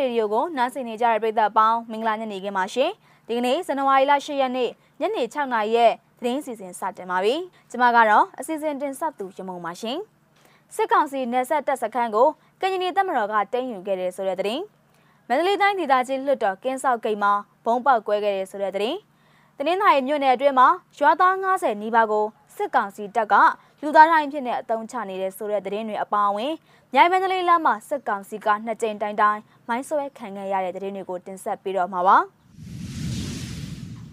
ရေဒီယိုကိုနားဆင်နေကြတဲ့ပရိသတ်အပေါင်းမင်္ဂလာညနေခင်းပါရှင်ဒီကနေ့ဇန်နဝါရီလ10ရက်နေ့ညနေ6နာရီရဲ့သတင်းစီစဉ်စတင်ပါပြီကျွန်မကတော့အစီအစဉ်တင်ဆက်သူရမုံပါရှင်စစ်ကောင်စီနယ်ဆက်တပ်စခန်းကိုကရင်ပြည်တပ်မတော်ကတင်းယူခဲ့တယ်ဆိုတဲ့သတင်းမန္တလေးတိုင်းဒေသကြီးလွှတ်တော်ကင်းဆောက်ဂိတ်မှာဘုံပေါက်ကွဲခဲ့တယ်ဆိုတဲ့သတင်းတနင်္သာရီမြို့နယ်အတွင်းမှာရွာသား90နီးပါးကို စစ်ကောင်စီတပ်ကလူသားတိုင်းဖြစ်နေအတုံးချနေတဲ့ဆိုတဲ့သတင်းတွေအပါအဝင်မြိုင်မန္တလေးလမ်းမှာစစ်ကောင်စီကနှစ်ကြိမ်တိုင်တိုင်မိုင်းဆွဲခံခဲ့ရတဲ့သတင်းတွေကိုတင်ဆက်ပေးတော့မှာပါ။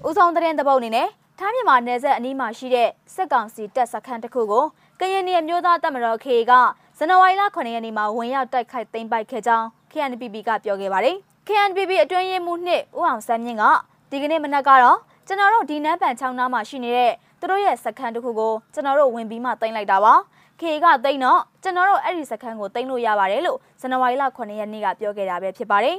ဦးဆောင်သတင်းတပုတ်အနေနဲ့ထားမြန်မာနယ်စပ်အနီးမှာရှိတဲ့စစ်ကောင်စီတပ်စခန်းတစ်ခုကိုကရင်ပြည်မျိုးသားတပ်မတော် KA ကဇန်နဝါရီလ9ရက်နေ့မှာဝင်ရောက်တိုက်ခိုက်သိမ်းပိုက်ခဲ့ကြောင်း KNPP ကပြောခဲ့ပါတယ်။ KNPP အတွင်းရေးမှူးနှစ်ဦးအောင်စမ်းမြင့်ကဒီကနေ့မနက်ကတော့ကျွန်တော်တို့ဒီနန်းပန်ချောင်းနားမှာရှိနေတဲ့ သူတို့ရဲ့စခန်းတစ်ခုကိုကျွန်တော်တို့ဝင်ပြီးမှတင်လိုက်တာပါခေကတိန်တော့ကျွန်တော်တို့အဲ့ဒီစခန်းကိုတင်လို့ရပါတယ်လို့ဇန်နဝါရီလ9ရက်နေ့ကပြောခဲ့တာပဲဖြစ်ပါတယ်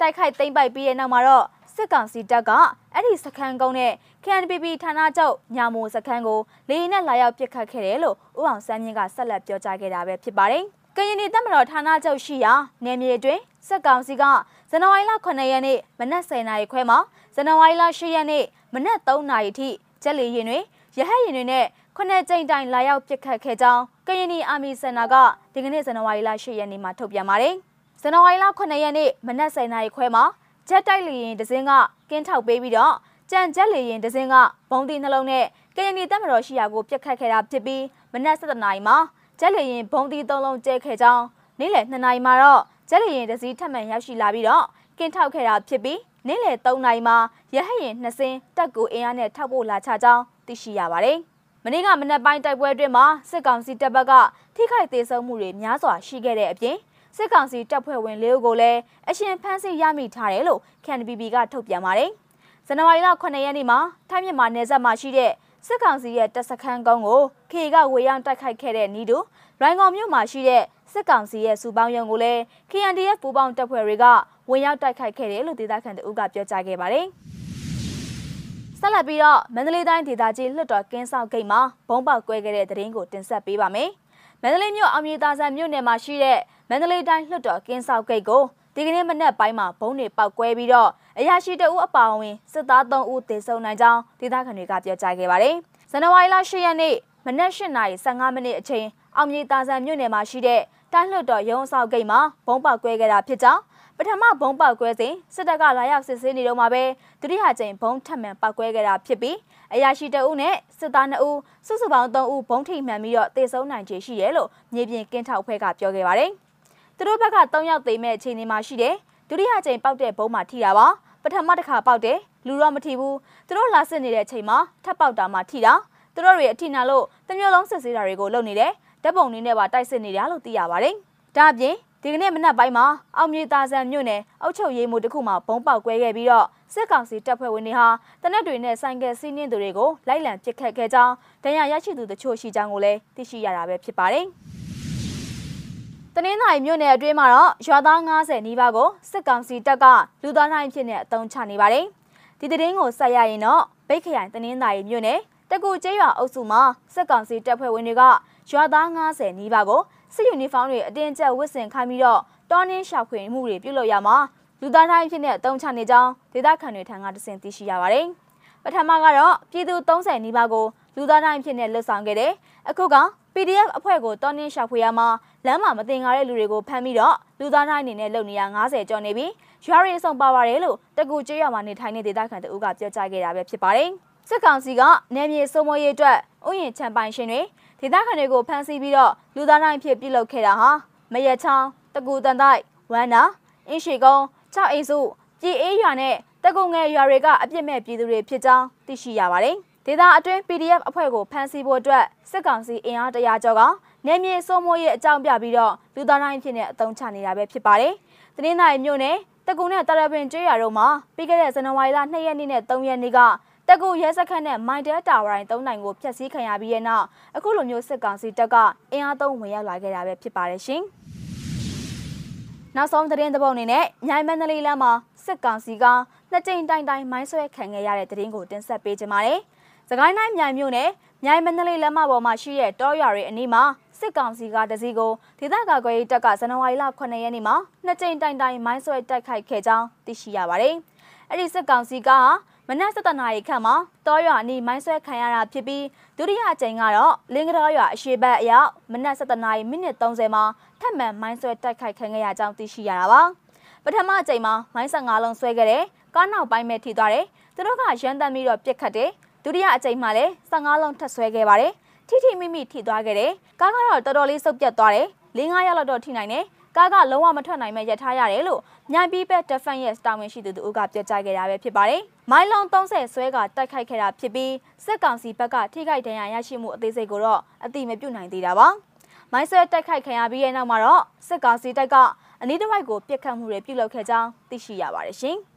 တိုက်ခိုက်သိမ်းပိုက်ပြီးတဲ့နောက်မှာတော့စစ်ကောင်စီတပ်ကအဲ့ဒီစခန်းကုန်းနဲ့ KNPP ဌာနချုပ်ညာမိုစခန်းကိုလေယာဉ်နဲ့လာရောက်ပစ်ခတ်ခဲ့တယ်လို့ဦးအောင်စမ်းမြင့်ကဆက်လက်ပြောကြားခဲ့တာပဲဖြစ်ပါတယ်ကရင်ပြည်တပ်မတော်ဌာနချုပ်ရှိရာနယ်မြေအတွင်းစစ်ကောင်စီကဇန်နဝါရီလ9ရက်နေ့မနက်10:00နာရီခွဲမှာဇန်နဝါရီလ10ရက်နေ့မနက်3:00နာရီထိကျက်လီရင်တွေ ရဟတ်ရင်တွေနဲ့ခုနှစ်ကြိမ်တိုင်လာရောက်ပစ်ခတ်ခဲ့ကြောင်းကရင်နီအာမီစင်နာကဒီကနေ့ဇန်နဝါရီလ10ရက်နေ့မှာထုတ်ပြန်ပါတယ်။ဇန်နဝါရီလ9ရက်နေ့မနက်10:00နာရီခွဲမှာဂျက်တိုက်လေယာဉ်တစင်းကကင်းထောက်ပေးပြီးတော့ကြံဂျက်လေယာဉ်တစင်းကဘုံတီနှလုံးနဲ့ကရင်နီတပ်မတော်ရှိရာကိုပစ်ခတ်ခဲ့တာဖြစ်ပြီးမနက်7:00နာရီမှာဂျက်လေယာဉ်ဘုံတီ3လုံးကျဲခဲ့ကြောင်းနေ့လယ်2နာရီမှာတော့ဂျက်လေယာဉ်တစ်စီးထပ်မံရောက်ရှိလာပြီးတော့ကင်းထောက်ခဲ့တာဖြစ်ပြီး နေ့လယ်3နာရီမှာရဟတ်ယာဉ်2စင်းတက်ကူအင်အားနဲ့ထောက်ပို့လာချကြောင်းသိရှိရပါတယ်။မနေ့ကမနက်ပိုင်းတိုက်ပွဲအတွင်းမှာစစ်ကောင်စီတပ်ဘက်ကထိခိုက်သေးဆုံးမှုတွေများစွာရှိခဲ့တဲ့အပြင်စစ်ကောင်စီတပ်ဖွဲ့ဝင်လေးဦးကိုလည်းအရှင်ဖမ်းဆီးရမိထားတယ်လို့ KNPB ကထုတ်ပြန်ပါတယ်။ဇန်နဝါရီလ9ရက်နေ့မှာထိုင်းမြန်မာနယ်စပ်မှာရှိတဲ့စစ်ကောင်စီရဲ့တပ်စခန်းကုန်းကို KA ကဝေရောက်တိုက်ခိုက်ခဲ့တဲ့နီးတူရိုင်ကောင်မြို့မှာရှိတဲ့ စစ်ကောင်စီရဲ့စူပေါင်းရုံကိုလည်း KNDF ပူးပေါင်းတပ်ဖွဲ့တွေကဝင်ရောက်တိုက်ခိုက်ခဲ့တယ်လို့ဒေသခံတအုပ်ကပြောကြားခဲ့ပါတယ်။ဆက်လက်ပြီးတော့မန္တလေးတိုင်းဒေသကြီးလွှတ်တော်ကင်းဆောင်ဂိတ်မှာဘုံပေါက်ကွဲခဲ့တဲ့သတင်းကိုတင်ဆက်ပေးပါမယ်။မန္တလေးမြို့အောင်မြေသာဆန်မြို့နယ်မှာရှိတဲ့မန္တလေးတိုင်းလွှတ်တော်ကင်းဆောင်ဂိတ်ကိုဒီကနေ့မနက်ပိုင်းမှာဘုံတွေပေါက်ကွဲပြီးတော့အရာရှိတအုပ်အပါအဝင်စစ်သား3ဦးသေဆုံးနိုင်ကြောင်းဒေသခံတွေကပြောကြားခဲ့ပါတယ်။ဇန်နဝါရီလ10ရက်နေ့မနက်8:15မိနစ်အချိန်အောင်မြေသာဆန်မြို့နယ်မှာရှိတဲ့ တိုင်းလွှတ်တော်ရုံးအဆောက်ဂိတ်မှာဘုံပေါက်ကွဲခဲ့တာဖြစ်ကြောင်းပထမဘုံပေါက်ကွဲစဉ်စစ်တပ်ကလာရောက်စစ်ဆေးနေတော့မှာပဲဒုတိယကြိမ်ဘုံထပ်မံပေါက်ကွဲခဲ့တာဖြစ်ပြီးအရာရှိတအုပ်နဲ့စစ်သား2ဦးစုစုပေါင်း3ဦးဘုံထိမှန်ပြီးတော့တေဆုံးနိုင်ခြေရှိတယ်လို့မြေပြင်ကင်းထောက်ဖွဲ့ကပြောခဲ့ပါတယ်။သူတို့ဘက်က3ယောက်သေမဲ့အခြေအနေမှာရှိတယ်။ဒုတိယကြိမ်ပေါက်တဲ့ဘုံမှာထိတာပါ။ပထမတစ်ခါပေါက်တယ်လူတော့မထိဘူး။သူတို့လာစစ်နေတဲ့အချိန်မှာထပ်ပေါက်တာမှထိတာ။သူတို့တွေအထိနာလို့တမျိုးလုံးစစ်ဆေးတာတွေကိုလုပ်နေတယ်။ ဓာတ်ပုံလေးနဲ့ပါတိုက်စစ်နေတာလို့သိရပါတယ်။ဒါအပြင်ဒီကနေ့မနက်ပိုင်းမှာအောင်မြေတာဆန်မြို့နယ်အုပ်ချုပ်ရေးမှူးတခုမှဘုံပေါက်ကွဲခဲ့ပြီးတော့စစ်ကောင်စီတပ်ဖွဲ့ဝင်တွေဟာတနက်တွေနဲ့ဆိုင်ကယ်စီးနှင်းသူတွေကိုလိုက်လံပစ်ခတ်ခဲ့ကြောင်းဒဏ်ရာရရှိသူတချို့ရှိကြောင်းကိုလည်းသိရှိရတာပဲဖြစ်ပါတယ်။တနင်္သာရီမြို့နယ်အတွင်းမှာတော့ရွာသား90နီးပါးကိုစစ်ကောင်စီတပ်ကလူသားတိုင်းဖြစ်နေအုံချနေပါတယ်။ဒီသတင်းကိုဆက်ရရင်တော့ဗိတ်ခရိုင်တနင်္သာရီမြို့နယ် တကူကျေးရွာအုပ်စုမှာစစ်ကောင်စီတပ်ဖွဲ့ဝင်တွေကရွာသား90နီးပါးကိုစစ်ယူနီဖောင်းတွေအတင်းကျပ်ဝတ်ဆင်ခိုင်းပြီးတော့တောင်းနှင်းရှာဖွေမှုတွေပြုလုပ်ရမှာလူသားတိုင်းဖြစ်တဲ့အုံချနေကြောင်းဒေသခံတွေထံကတစင်သိရှိရပါတယ်။ပထမကတော့ပြည်သူ30နီးပါးကိုလူသားတိုင်းဖြစ်နေလှုပ်ဆောင်ခဲ့တယ်။အခုက PDF အဖွဲ့ကိုတောင်းနှင်းရှာဖွေရမှာလမ်းမှာမတင်ကားတဲ့လူတွေကိုဖမ်းပြီးတော့လူသားတိုင်းအနေနဲ့လုပ်နေရ90ကျော်နေပြီးရွာရီအဆုံပါပါတယ်လို့တကူကျေးရွာမှာနေထိုင်တဲ့ဒေသခံတို့ကပြောကြားခဲ့တာပဲဖြစ်ပါတယ်။ စစ်ကောင်စီကနေမြေစိုးမိုးရေးအတွက်ဥယျာဉ်ချန်ပိုင်ရှင်တွေဒေသခံတွေကိုဖမ်းဆီးပြီးတော့လူသားတိုင်းဖြစ်ပြုလုပ်ခဲ့တာဟာမရချောင်းတကူတန်တိုက်ဝမ်းနာအင်းရှိကုန်း၆အိမ်စုပြည်အေးရွာနဲ့တကူငယ်ရွာတွေကအပြစ်မဲ့ပြည်သူတွေဖြစ်ကြောင်းသိရှိရပါတယ်။ဒေသအတွင်း PDF အဖွဲ့ကိုဖမ်းဆီးဖို့အတွက်စစ်ကောင်စီအင်အားတရာကျော်ကနေမြေစိုးမိုးရေးအကြောင်းပြပြီးတော့လူသားတိုင်းဖြစ်နေအုံချနေတာပဲဖြစ်ပါတယ်။တနင်္သာရီမြို့နယ်တကူနဲ့တရပင်ကျွော်တို့မှာပြီးခဲ့တဲ့ဇန်နဝါရီလ2ရက်နေ့နဲ့3ရက်နေ့က တကူရဲစခန်းနဲ့မိုင်တဲတာဝိုင်၃နိုင်ကိုဖျက်ဆီးခံရပြီးတဲ့နောက်အခုလိုမျိုးစစ်ကောင်စီတပ်ကအင်အားသုံးဝင်ရောက်လာခဲ့တာပဲဖြစ်ပါတယ်ရှင်။နောက်ဆုံးသတင်းသဘောအနေနဲ့မြိုင်မန္တလေးလမ်းမှာစစ်ကောင်စီကနှစ်ကြိမ်တိုင်တိုင်မိုင်းဆွဲခံခဲ့ရတဲ့သတင်းကိုတင်ဆက်ပေးကြပါမယ်။စကိုင်းတိုင်းမြိုင်မြို့နယ်မြိုင်မန္တလေးလမ်းမပေါ်မှာရှိတဲ့တောရွာတွေအနီးမှာစစ်ကောင်စီကတစည်းကိုဒေသကာကွယ်ရေးတပ်ကဇန်နဝါရီလ9ရက်နေ့မှာနှစ်ကြိမ်တိုင်တိုင်မိုင်းဆွဲတိုက်ခိုက်ခဲ့ကြောင်းသိရှိရပါတယ်။အဲ့ဒီစစ်ကောင်စီက မနက်7:00နာရီခန့်မှာတောရွာအနီးမိုင်းဆွဲခံရတာဖြစ်ပြီးဒုတိယအကြိမ်ကတော့လင်းကတော်ရွာအရှိတ်အရောက်မနက်7:00နာရီမိနစ်30မှာထပ်မံမိုင်းဆွဲတိုက်ခိုက်ခံခဲ့ရကြောင်းသိရှိရတာပါ။ပထမအကြိမ်မှာမိုင်း15လုံးဆွဲခဲ့တယ်။ကားနောက်ပိုင်းမဲ့ထိသွားတယ်။သူတို့ကရန်တမ်းပြီးတော့ပြစ်ခတ်တယ်။ဒုတိယအကြိမ်မှာလည်း15လုံးထပ်ဆွဲခဲ့ပါတယ်။ထိထိမိမိထိသွားခဲ့တယ်။ကားကတော့တော်တော်လေးစုပ်ပြတ်သွားတယ်။၄၅ရောက်လောက်တော့ထိနိုင်တယ်။ ကားကလုံးဝမထွက်နိုင်မဲ့ရထားရတယ်လို့မြိုင်ပြည်ဘက် Defense ရဲ့တာဝန်ရှိသူတို့ကပြောကြားခဲ့တာပဲဖြစ်ပါတယ်။မိုင်းလုံး30ဆွဲကတိုက်ခိုက်ခဲ့တာဖြစ်ပြီးစစ်ကောင်စီဘက်ကထိခိုက်ဒဏ်ရာရရှိမှုအသေးစိတ်ကိုတော့အတိမပြုနိုင်သေးတာပါ။မိုင်းဆွဲတိုက်ခိုက်ခံရပြီးတဲ့နောက်မှာတော့စစ်ကောင်စီတပ်ကအနီးတစ်ဝိုက်ကိုပြစ်ခတ်မှုတွေပြုလုပ်ခဲ့ကြောင်းသိရှိရပါတယ်ရှင်။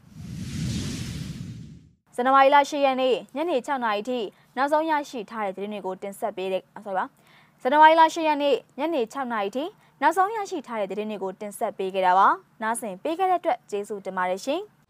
ဇန်နဝါရီလ10ရက်နေ့ညနေ6:00နာရီထိနောက်ဆုံးရရှိထားတဲ့သတင်းတွေကိုတင်ဆက်ပေးတဲ့ဆိုပါဇန်နဝါရီလ10ရက်နေ့ညနေ6:00နာရီထိ နောက်ဆုံးရရှိထားတဲ့သတင်းတွေကိုတင်ဆက်ပေးခဲ့တာပါ။နားဆင်ပေးခဲ့တဲ့အတွက်ကျေးဇူးတင်ပါတယ်ရှင်။